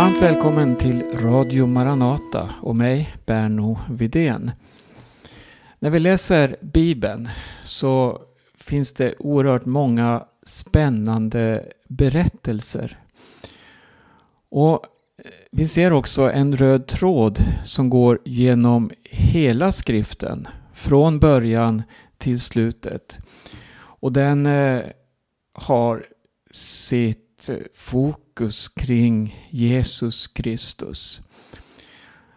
Varmt välkommen till Radio Maranata och mig, Berno Vidén. När vi läser Bibeln så finns det oerhört många spännande berättelser. Och vi ser också en röd tråd som går genom hela skriften, från början till slutet. Och den eh, har sitt fokus kring Jesus Kristus.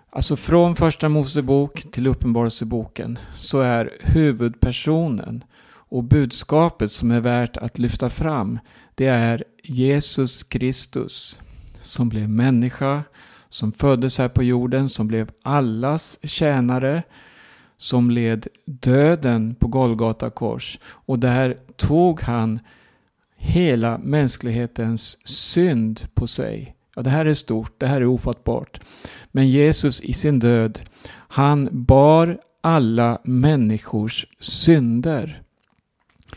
Alltså från första Mosebok till Uppenbarelseboken så är huvudpersonen och budskapet som är värt att lyfta fram det är Jesus Kristus som blev människa, som föddes här på jorden, som blev allas tjänare, som led döden på Golgata kors och där tog han hela mänsklighetens synd på sig. Ja, det här är stort, det här är ofattbart. Men Jesus i sin död, han bar alla människors synder.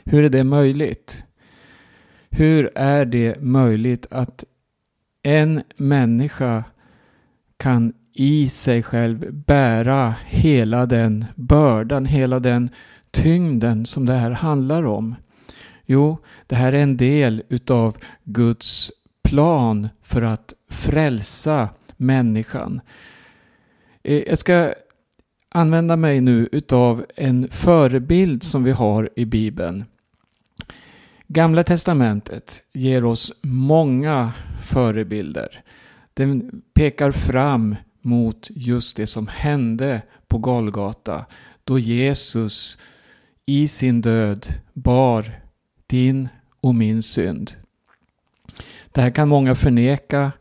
Hur är det möjligt? Hur är det möjligt att en människa kan i sig själv bära hela den bördan, hela den tyngden som det här handlar om? Jo, det här är en del utav Guds plan för att frälsa människan. Eh, jag ska använda mig nu utav en förebild som vi har i Bibeln. Gamla testamentet ger oss många förebilder. Den pekar fram mot just det som hände på Golgata då Jesus i sin död bar din och min synd. Det här kan många förneka.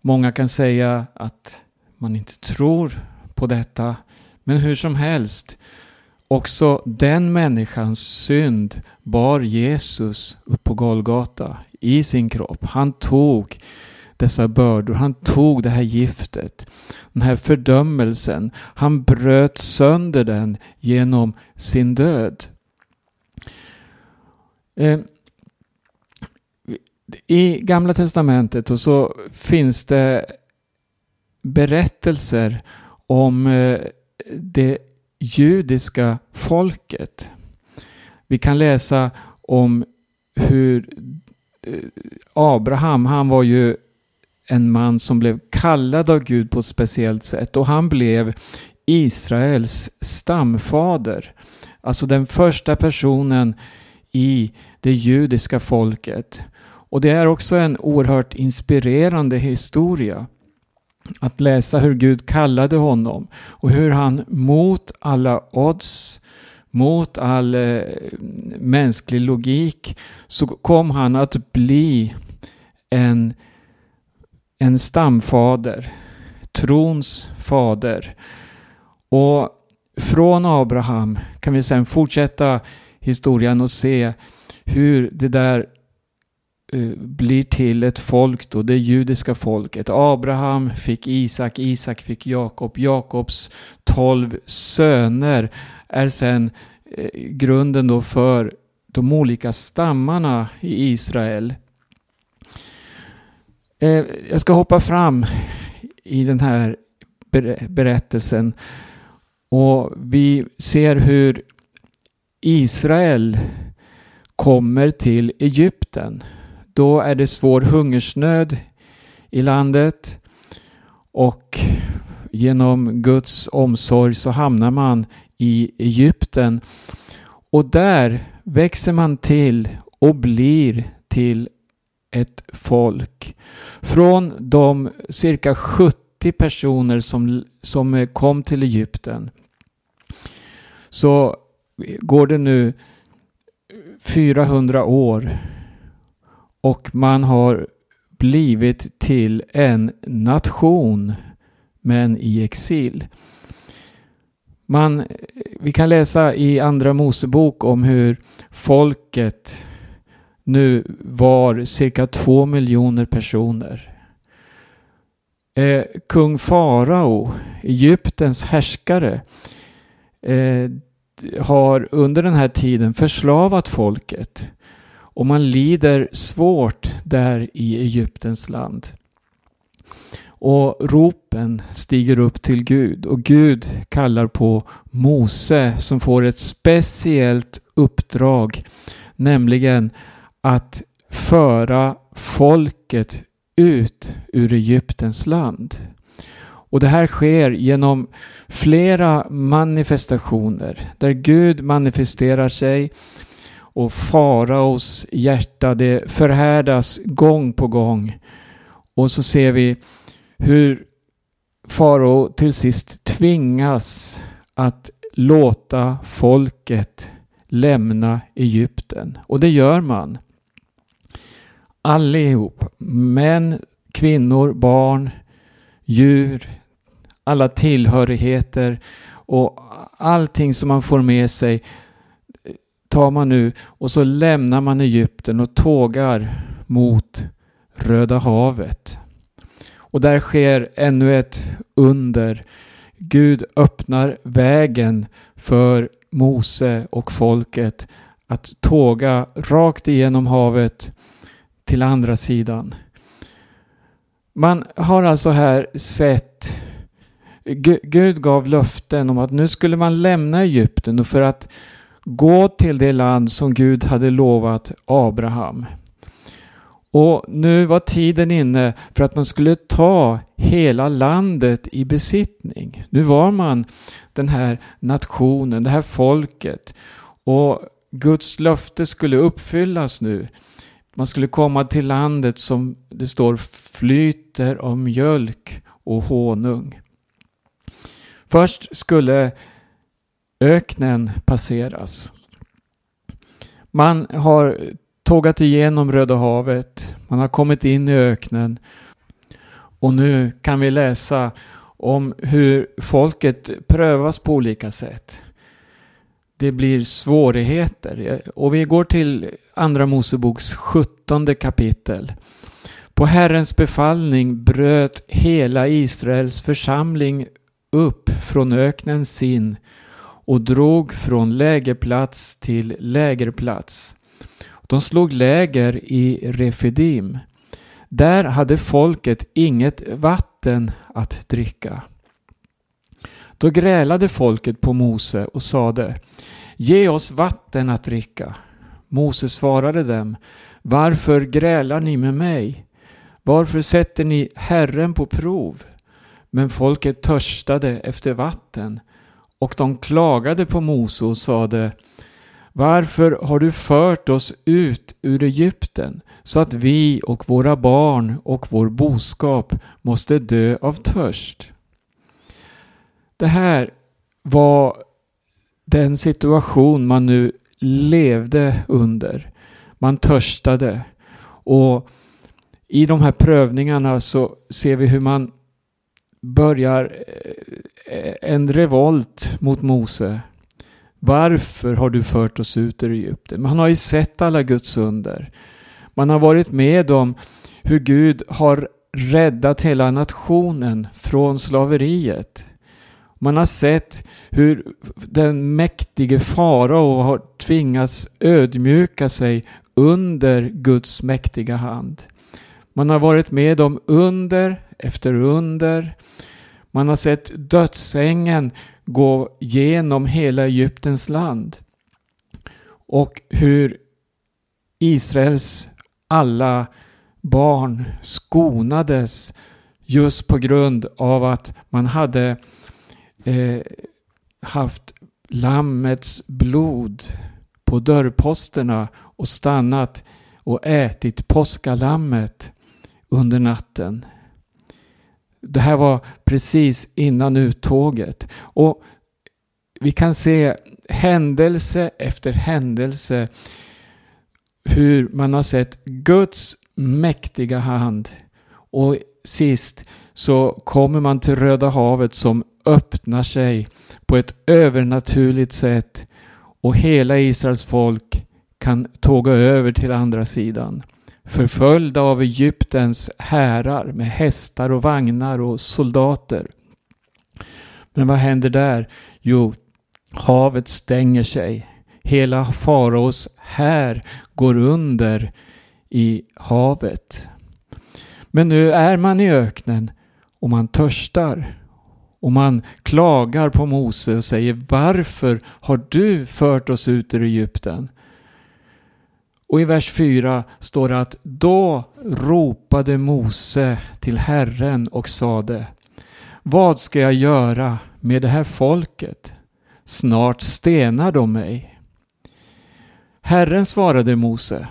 Många kan säga att man inte tror på detta. Men hur som helst, också den människans synd bar Jesus upp på Golgata i sin kropp. Han tog dessa bördor, han tog det här giftet, den här fördömelsen. Han bröt sönder den genom sin död. Eh, I Gamla Testamentet och så finns det berättelser om eh, det judiska folket. Vi kan läsa om hur eh, Abraham, han var ju en man som blev kallad av Gud på ett speciellt sätt och han blev Israels stamfader. Alltså den första personen i det judiska folket. Och det är också en oerhört inspirerande historia. Att läsa hur Gud kallade honom och hur han mot alla odds, mot all eh, mänsklig logik, så kom han att bli en, en stamfader, trons fader. Och från Abraham kan vi sedan fortsätta historien och se hur det där eh, blir till ett folk då, det judiska folket. Abraham fick Isak, Isak fick Jakob, Jakobs tolv söner är sen eh, grunden då för de olika stammarna i Israel. Eh, jag ska hoppa fram i den här berättelsen och vi ser hur Israel kommer till Egypten. Då är det svår hungersnöd i landet och genom Guds omsorg så hamnar man i Egypten och där växer man till och blir till ett folk. Från de cirka 70 personer som, som kom till Egypten så går det nu 400 år och man har blivit till en nation men i exil. Man, vi kan läsa i Andra Mosebok om hur folket nu var cirka två miljoner personer. Eh, kung farao, Egyptens härskare, eh, har under den här tiden förslavat folket och man lider svårt där i Egyptens land. Och ropen stiger upp till Gud och Gud kallar på Mose som får ett speciellt uppdrag. Nämligen att föra folket ut ur Egyptens land. Och det här sker genom flera manifestationer där Gud manifesterar sig och faraos hjärta det förhärdas gång på gång. Och så ser vi hur farao till sist tvingas att låta folket lämna Egypten. Och det gör man. Allihop. Män, kvinnor, barn, djur, alla tillhörigheter och allting som man får med sig tar man nu och så lämnar man Egypten och tågar mot Röda havet. Och där sker ännu ett under. Gud öppnar vägen för Mose och folket att tåga rakt igenom havet till andra sidan. Man har alltså här sett Gud gav löften om att nu skulle man lämna Egypten och för att gå till det land som Gud hade lovat Abraham. Och nu var tiden inne för att man skulle ta hela landet i besittning. Nu var man den här nationen, det här folket. Och Guds löfte skulle uppfyllas nu. Man skulle komma till landet som det står flyter av mjölk och honung. Först skulle öknen passeras. Man har tågat igenom Röda havet, man har kommit in i öknen och nu kan vi läsa om hur folket prövas på olika sätt. Det blir svårigheter och vi går till Andra Moseboks sjuttonde kapitel. På Herrens befallning bröt hela Israels församling upp från öknen sin och drog från lägerplats till lägerplats. De slog läger i Refidim. Där hade folket inget vatten att dricka. Då grälade folket på Mose och sade Ge oss vatten att dricka. Mose svarade dem Varför grälar ni med mig? Varför sätter ni Herren på prov? Men folket törstade efter vatten och de klagade på Mose och sade Varför har du fört oss ut ur Egypten så att vi och våra barn och vår boskap måste dö av törst? Det här var den situation man nu levde under. Man törstade och i de här prövningarna så ser vi hur man börjar eh, en revolt mot Mose. Varför har du fört oss ut ur Egypten? Man har ju sett alla Guds under. Man har varit med om hur Gud har räddat hela nationen från slaveriet. Man har sett hur den mäktige farao har tvingats ödmjuka sig under Guds mäktiga hand. Man har varit med om under efter under. Man har sett dödsängen gå genom hela Egyptens land. Och hur Israels alla barn skonades just på grund av att man hade eh, haft lammets blod på dörrposterna och stannat och ätit påskalammet under natten. Det här var precis innan uttåget. Och vi kan se händelse efter händelse hur man har sett Guds mäktiga hand. Och sist så kommer man till Röda havet som öppnar sig på ett övernaturligt sätt och hela Israels folk kan tåga över till andra sidan förföljda av Egyptens härar med hästar och vagnar och soldater. Men vad händer där? Jo, havet stänger sig. Hela faraos här går under i havet. Men nu är man i öknen och man törstar. Och man klagar på Mose och säger varför har du fört oss ut ur Egypten? Och i vers 4 står det att då ropade Mose till Herren och sade Vad ska jag göra med det här folket? Snart stenar de mig. Herren svarade Mose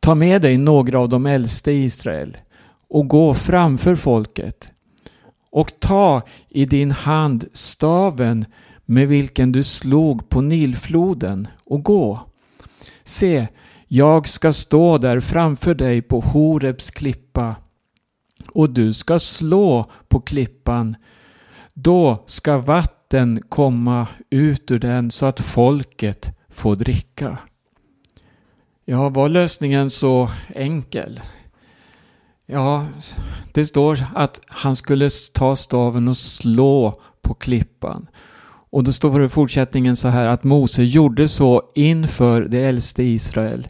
Ta med dig några av de äldste i Israel och gå framför folket och ta i din hand staven med vilken du slog på Nilfloden och gå. Se, jag ska stå där framför dig på Horebs klippa och du ska slå på klippan. Då ska vatten komma ut ur den så att folket får dricka. Ja, var lösningen så enkel? Ja, det står att han skulle ta staven och slå på klippan. Och då står det i fortsättningen så här att Mose gjorde så inför det äldste Israel.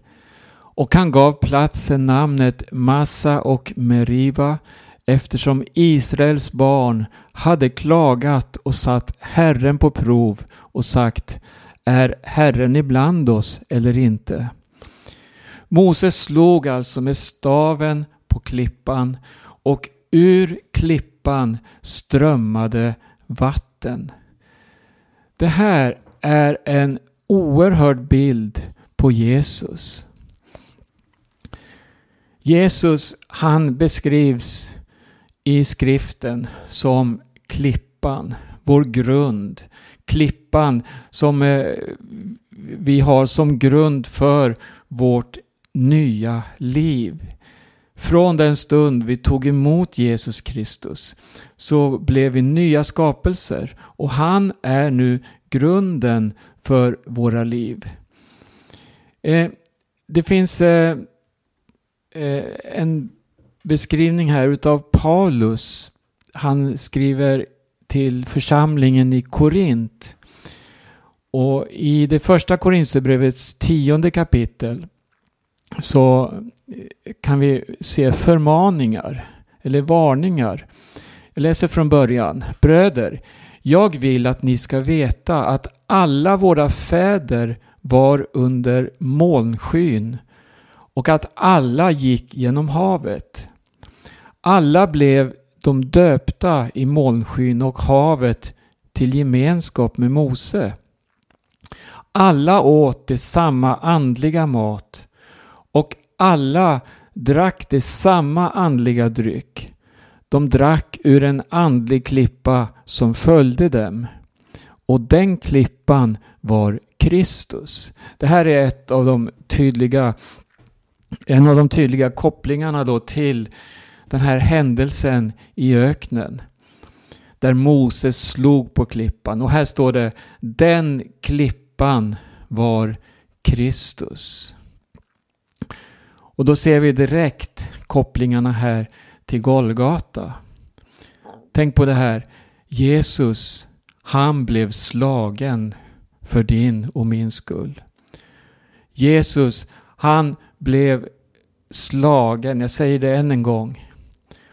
Och han gav platsen namnet Massa och Meriba eftersom Israels barn hade klagat och satt Herren på prov och sagt Är Herren ibland oss eller inte? Moses slog alltså med staven på klippan och ur klippan strömmade vatten. Det här är en oerhörd bild på Jesus. Jesus han beskrivs i skriften som klippan, vår grund. Klippan som eh, vi har som grund för vårt nya liv. Från den stund vi tog emot Jesus Kristus så blev vi nya skapelser och han är nu grunden för våra liv. Eh, det finns eh, eh, en beskrivning här utav Paulus. Han skriver till församlingen i Korint. Och i det första Korintierbrevets tionde kapitel så kan vi se förmaningar eller varningar. Jag läser från början. Bröder, jag vill att ni ska veta att alla våra fäder var under molnskyn och att alla gick genom havet. Alla blev de döpta i molnskyn och havet till gemenskap med Mose. Alla åt det samma andliga mat alla drack det samma andliga dryck. De drack ur en andlig klippa som följde dem. Och den klippan var Kristus. Det här är ett av de tydliga, en av de tydliga kopplingarna då till den här händelsen i öknen. Där Moses slog på klippan. Och här står det, den klippan var Kristus. Och då ser vi direkt kopplingarna här till Golgata. Tänk på det här. Jesus, han blev slagen för din och min skull. Jesus, han blev slagen, jag säger det än en gång.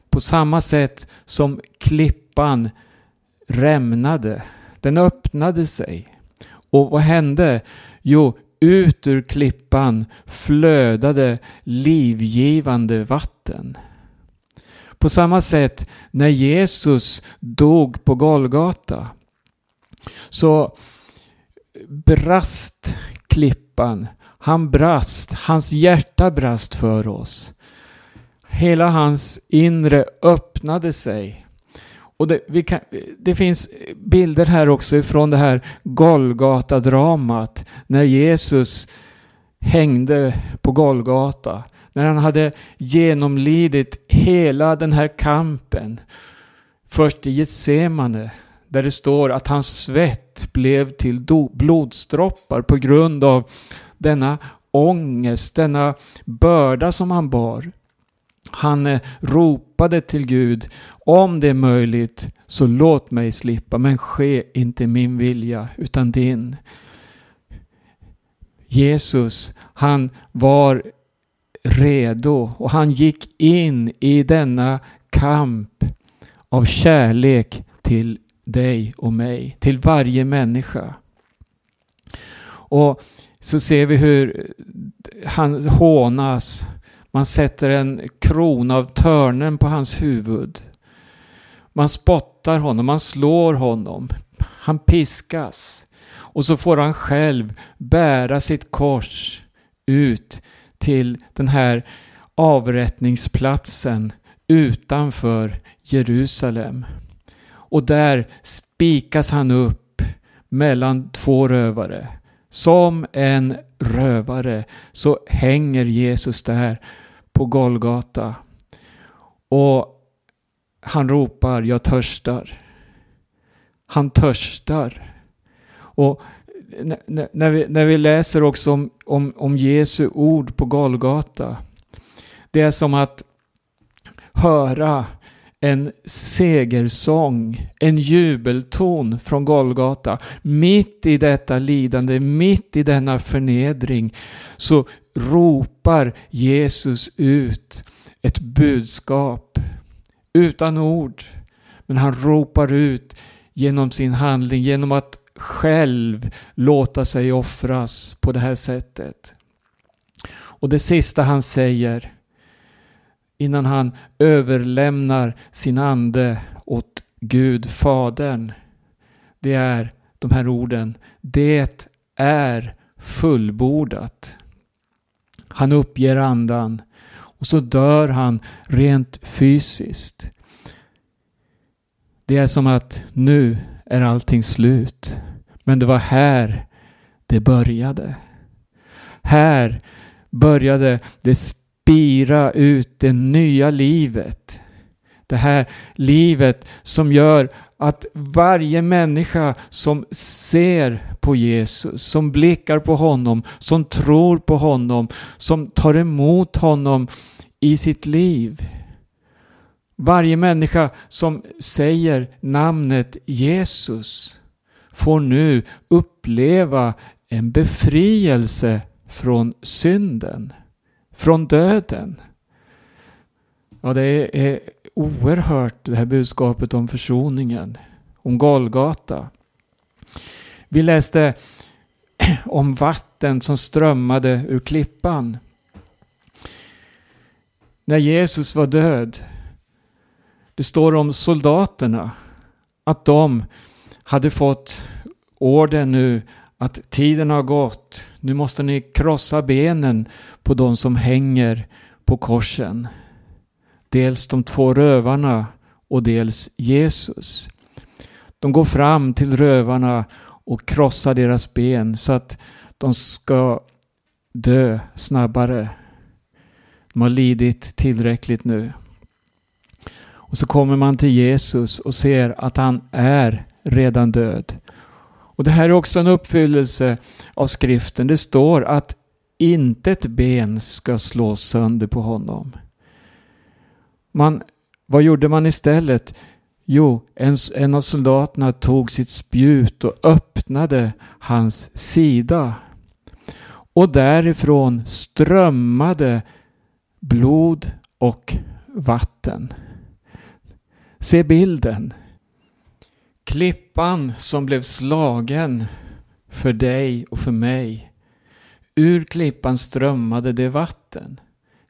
På samma sätt som klippan rämnade. Den öppnade sig. Och vad hände? Jo, ut ur klippan flödade livgivande vatten. På samma sätt när Jesus dog på Golgata så brast klippan. Han brast, hans hjärta brast för oss. Hela hans inre öppnade sig. Och det, kan, det, finns bilder här också ifrån det här Golgata-dramat när Jesus hängde på Golgata. När han hade genomlidit hela den här kampen. Först i Getsemane där det står att hans svett blev till blodsdroppar på grund av denna ångest, denna börda som han bar. Han eh, ropade till Gud, om det är möjligt så låt mig slippa, men ske inte min vilja utan din. Jesus, han var redo och han gick in i denna kamp. av kärlek till dig och mig, till varje människa. Och så ser vi hur han hånas. Man sätter en krona av törnen på hans huvud. Man spottar honom, man slår honom. Han piskas. Och så får han själv bära sitt kors ut till den här avrättningsplatsen utanför Jerusalem. Och där spikas han upp mellan två rövare. Som en rövare så hänger Jesus där på Golgata. Och han ropar, jag törstar. Han törstar. Och när vi, när vi läser också om, om, om Jesu ord på Golgata. Det är som att höra en segersång, en jubelton från Golgata. Mitt i detta lidande, mitt i denna förnedring så ropar Jesus ut ett budskap utan ord. Men han ropar ut genom sin handling, genom att själv låta sig offras på det här sättet. Och det sista han säger innan han överlämnar sin ande åt Gud, Fadern. Det är de här orden. Det är fullbordat. Han uppger andan och så dör han rent fysiskt. Det är som att nu är allting slut. Men det var här det började. Här började det spira ut det nya livet. Det här livet som gör att varje människa som ser på Jesus, som blickar på honom, som tror på honom, som tar emot honom i sitt liv. Varje människa som säger namnet Jesus får nu uppleva en befrielse från synden från döden. Ja, det är oerhört det här budskapet om försoningen, om Golgata. Vi läste om vatten som strömmade ur klippan. När Jesus var död, det står om soldaterna, att de hade fått orden nu att tiden har gått. Nu måste ni krossa benen på de som hänger på korsen. Dels de två rövarna och dels Jesus. De går fram till rövarna och krossar deras ben så att de ska dö snabbare. De har lidit tillräckligt nu. Och så kommer man till Jesus och ser att han är redan död. Och det här är också en uppfyllelse av skriften. Det står att inte ett ben ska slås sönder på honom. Man, vad gjorde man istället? Jo, en, en av soldaterna tog sitt spjut och öppnade hans sida. Och därifrån strömmade blod och vatten. Se bilden. Klippan som blev slagen för dig och för mig. Ur klippan strömmade det vatten.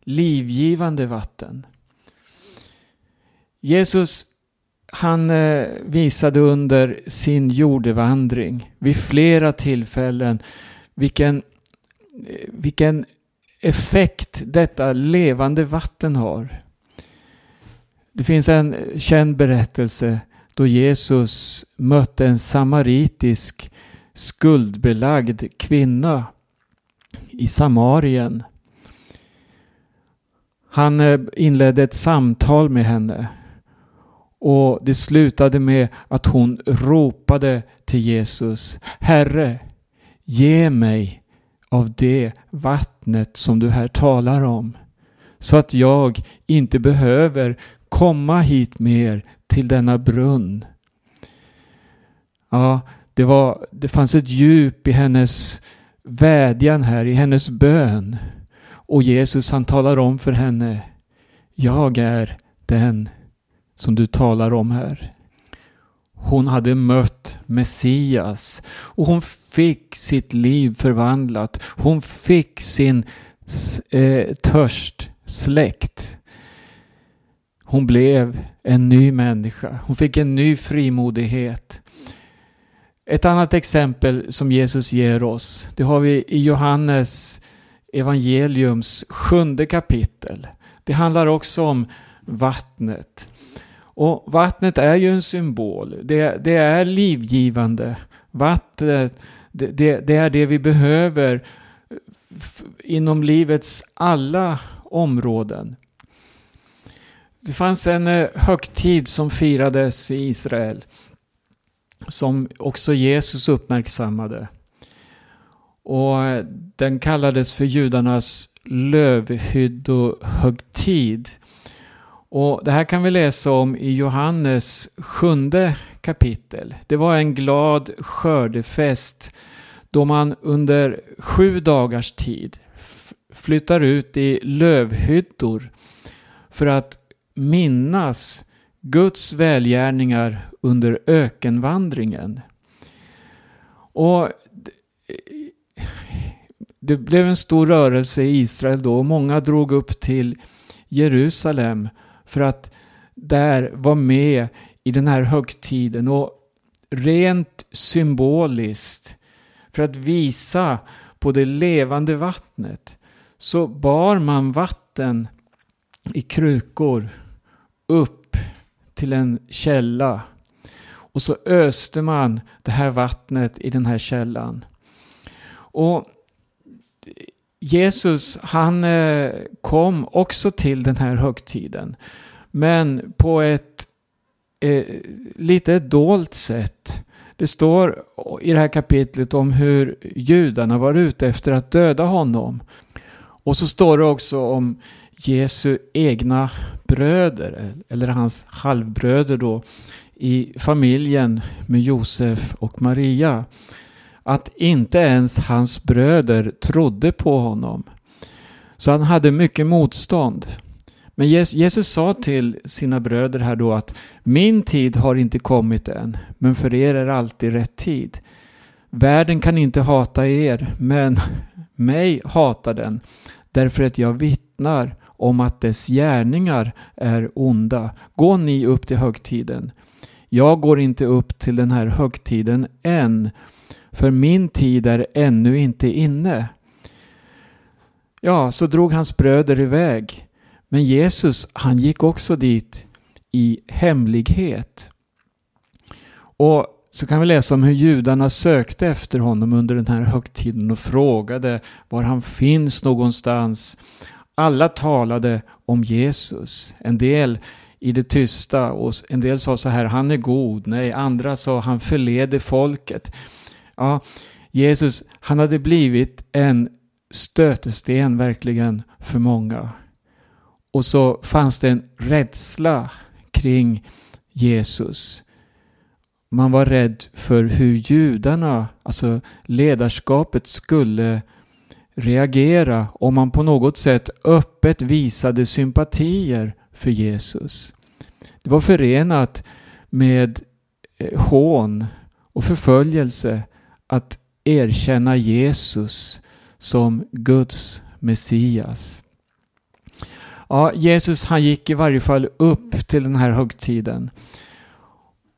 Livgivande vatten. Jesus han eh, visade under sin jordevandring vid flera tillfällen vilken, eh, vilken effekt detta levande vatten har. Det finns en eh, känd berättelse då Jesus mötte en samaritisk skuldbelagd kvinna i Samarien. Han eh, inledde ett samtal med henne och det slutade med att hon ropade till Jesus Herre, ge mig av det vattnet som du här talar om så att jag inte behöver komma hit mer till denna brunn. Ja, det, var, det fanns ett djup i hennes vädjan här, i hennes bön. Och Jesus han talar om för henne, jag är den som du talar om här. Hon hade mött Messias och hon fick sitt liv förvandlat. Hon fick sin eh, törst släckt. Hon blev en ny människa. Hon fick en ny frimodighet. Ett annat exempel som Jesus ger oss, det har vi i Johannes evangeliums sjunde kapitel. Det handlar också om vattnet. Och vattnet är ju en symbol. Det, det är livgivande. Vattnet, det, det, det är det vi behöver inom livets alla områden. Det fanns en eh, högtid som firades i Israel som också Jesus uppmärksammade. Och eh, den kallades för judarnas lövhyddohögtid. Och det här kan vi läsa om i Johannes sjunde kapitel. Det var en glad skördefest då man under sju dagars tid flyttar ut i lövhyddor för att minnas Guds välgärningar under ökenvandringen. Och det blev en stor rörelse i Israel då och många drog upp till Jerusalem för att där vara med i den här högtiden och rent symboliskt för att visa på det levande vattnet så bar man vatten i krukor upp till en källa och så öste man det här vattnet i den här källan. Och Jesus han eh, kom också till den här högtiden. Men på ett eh, lite dolt sätt. Det står i det här kapitlet om hur judarna var ute efter att döda honom. Och så står det också om Jesu egna bröder, eller hans halvbröder då, i familjen med Josef och Maria. Att inte ens hans bröder trodde på honom. Så han hade mycket motstånd. Men Jesus sa till sina bröder här då att min tid har inte kommit än, men för er är alltid rätt tid. Världen kan inte hata er, men mig hatar den, därför att jag vittnar om att dess gärningar är onda. Gå ni upp till högtiden. Jag går inte upp till den här högtiden än, för min tid är ännu inte inne. Ja, så drog hans bröder iväg. Men Jesus, han gick också dit i hemlighet. Och så kan vi läsa om hur judarna sökte efter honom under den här högtiden och frågade var han finns någonstans. Alla talade om Jesus. En del i det tysta och en del sa så här, han är god. Nej, andra sa han förleder folket. Ja, Jesus, han hade blivit en stötesten verkligen för många. Och så fanns det en rädsla kring Jesus. Man var rädd för hur judarna, alltså ledarskapet, skulle reagera om man på något sätt öppet visade sympatier för Jesus. Det var förenat med eh, hån och förföljelse att erkänna Jesus som Guds Messias. Ja, Jesus han gick i varje fall upp till den här högtiden.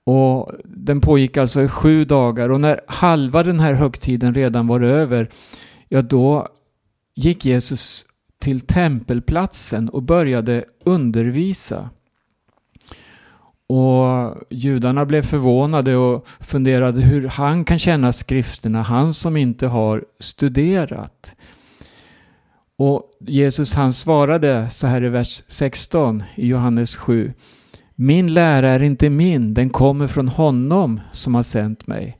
Och den pågick alltså i sju dagar och när halva den här högtiden redan var över, ja då gick Jesus till tempelplatsen och började undervisa. Och judarna blev förvånade och funderade hur han kan känna skrifterna, han som inte har studerat. Och Jesus han svarade så här i vers 16 i Johannes 7. Min lära är inte min, den kommer från honom som har sänt mig.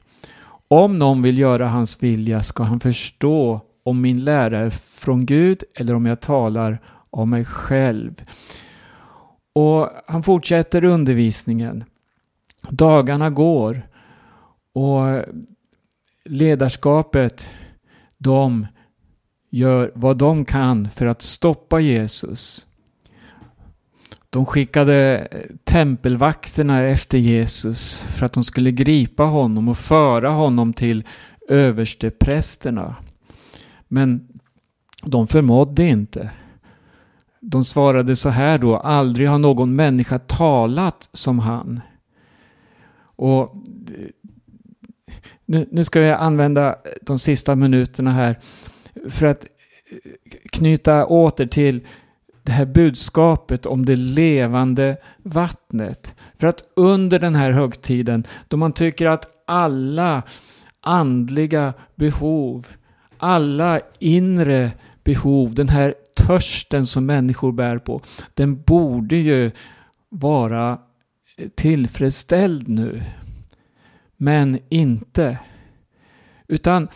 Om någon vill göra hans vilja ska han förstå om min lära är från Gud eller om jag talar om mig själv. Och han fortsätter undervisningen. Dagarna går och ledarskapet, de gör vad de kan för att stoppa Jesus. De skickade eh, tempelvakterna efter Jesus för att de skulle gripa honom och föra honom till översteprästerna. Men de förmådde inte. De svarade så här då, aldrig har någon människa talat som han. Och eh, nu, nu ska jag använda de sista minuterna här för att eh, knyta åter till det här budskapet om det levande vattnet. För att under den här högtiden, då man tycker att alla andliga behov, alla inre behov, den här törsten som människor bär på, den borde ju vara tillfredsställd nu. Men inte. Utan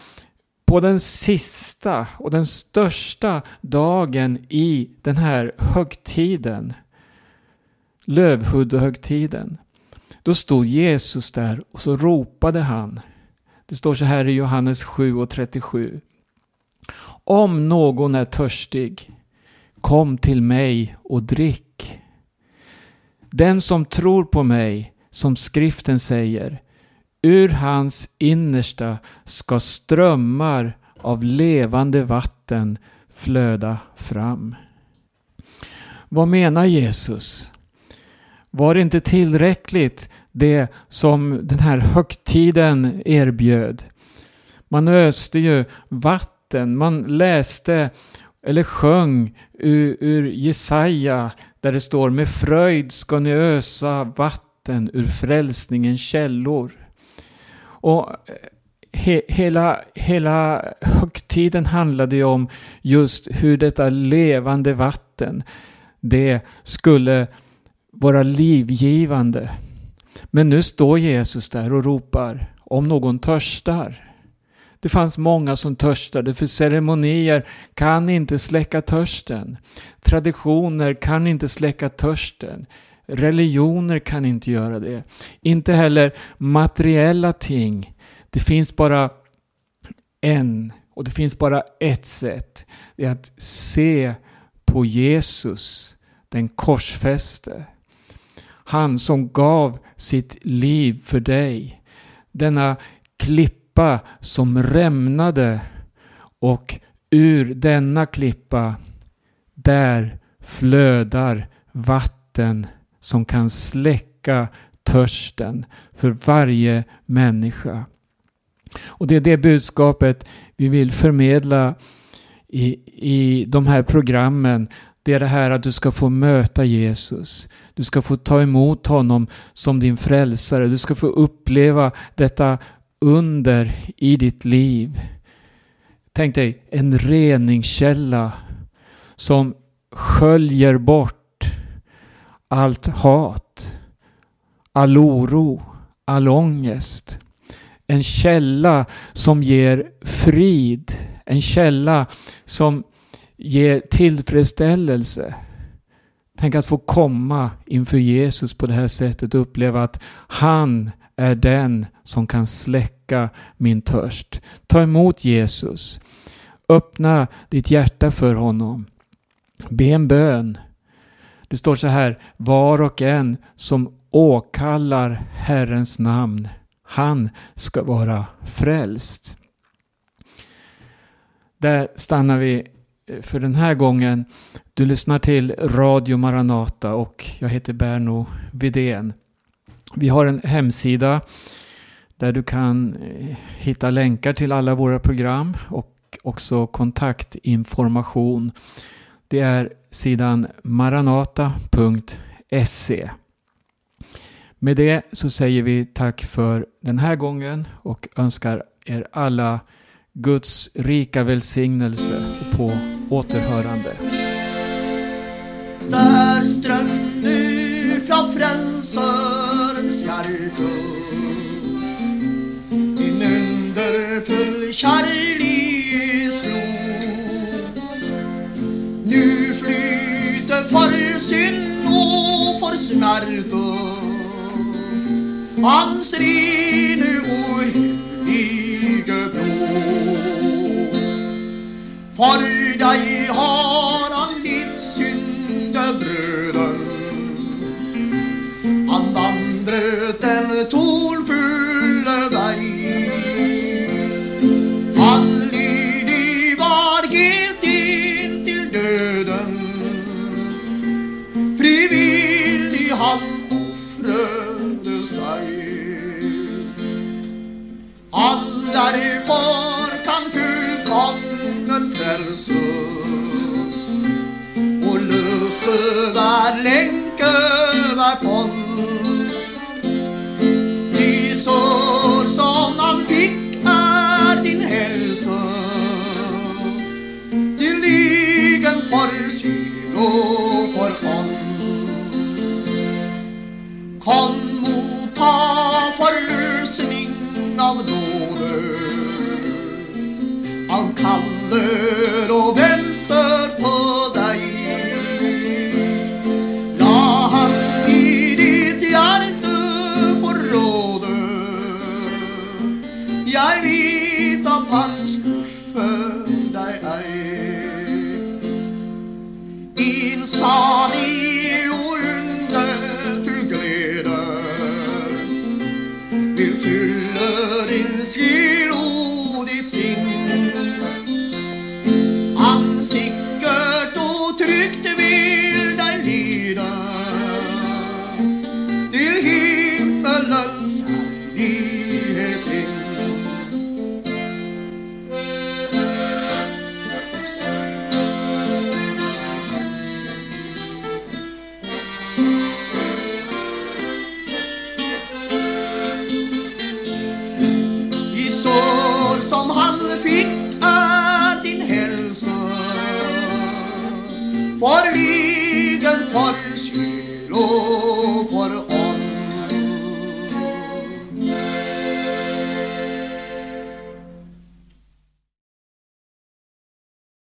på den sista och den största dagen i den här högtiden, lövhuddehögtiden, då stod Jesus där och så ropade han. Det står så här i Johannes 7 och 37. Om någon är törstig, kom till mig och drick. Den som tror på mig, som skriften säger, ur hans innersta ska strömmar av levande vatten flöda fram. Vad menar Jesus? Var det inte tillräckligt det som den här högtiden erbjöd? Man öste ju vatten, man läste eller sjöng ur, ur Jesaja där det står med fröjd ska ni ösa vatten ur frälsningens källor. Och eh, he, hela, hela högtiden handlade ju om just hur detta levande vatten, det skulle vara livgivande. Men nu står Jesus där och ropar om någon törstar. Det fanns många som törstade för ceremonier kan inte släcka törsten. Traditioner kan inte släcka törsten. Religioner kan inte göra det. Inte heller materiella ting. Det finns bara en och det finns bara ett sätt. Det är att se på Jesus, den korsfäste. Han som gav sitt liv för dig. Denna klippa som rämnade och ur denna klippa där flödar vatten som kan släcka törsten för varje människa. Och det är det budskapet vi vill förmedla i, i de här programmen. Det är det här att du ska få möta Jesus. Du ska få ta emot honom som din frälsare. Du ska få uppleva detta under i ditt liv. Tänk dig en reningskälla som sköljer bort allt hat, all oro, all ångest. En källa som ger frid, en källa som ger tillfredsställelse. Tänk att få komma inför Jesus på det här sättet och uppleva att han är den som kan släcka min törst. Ta emot Jesus. Öppna ditt hjärta för honom. Be en bön. Det står så här, var och en som åkallar Herrens namn, han ska vara frälst. Där stannar vi eh, för den här gången. Du lyssnar till Radio Maranata och jag heter Berno Vidén. Vi har en hemsida där du kan eh, hitta länkar till alla våra program och också kontaktinformation. Det är sidan maranata.se. Med det så säger vi tack för den här gången och önskar er alla Guds rika välsignelse på återhörande. Där ström nu från frälsarens hjärta Din underfull kärlek för smärta hans rene och helige blod. För dig har Därför kan fullkomnen försvunn Och löse var länke, var pond. De sår som man fick är din hälsa. Din egen förkyld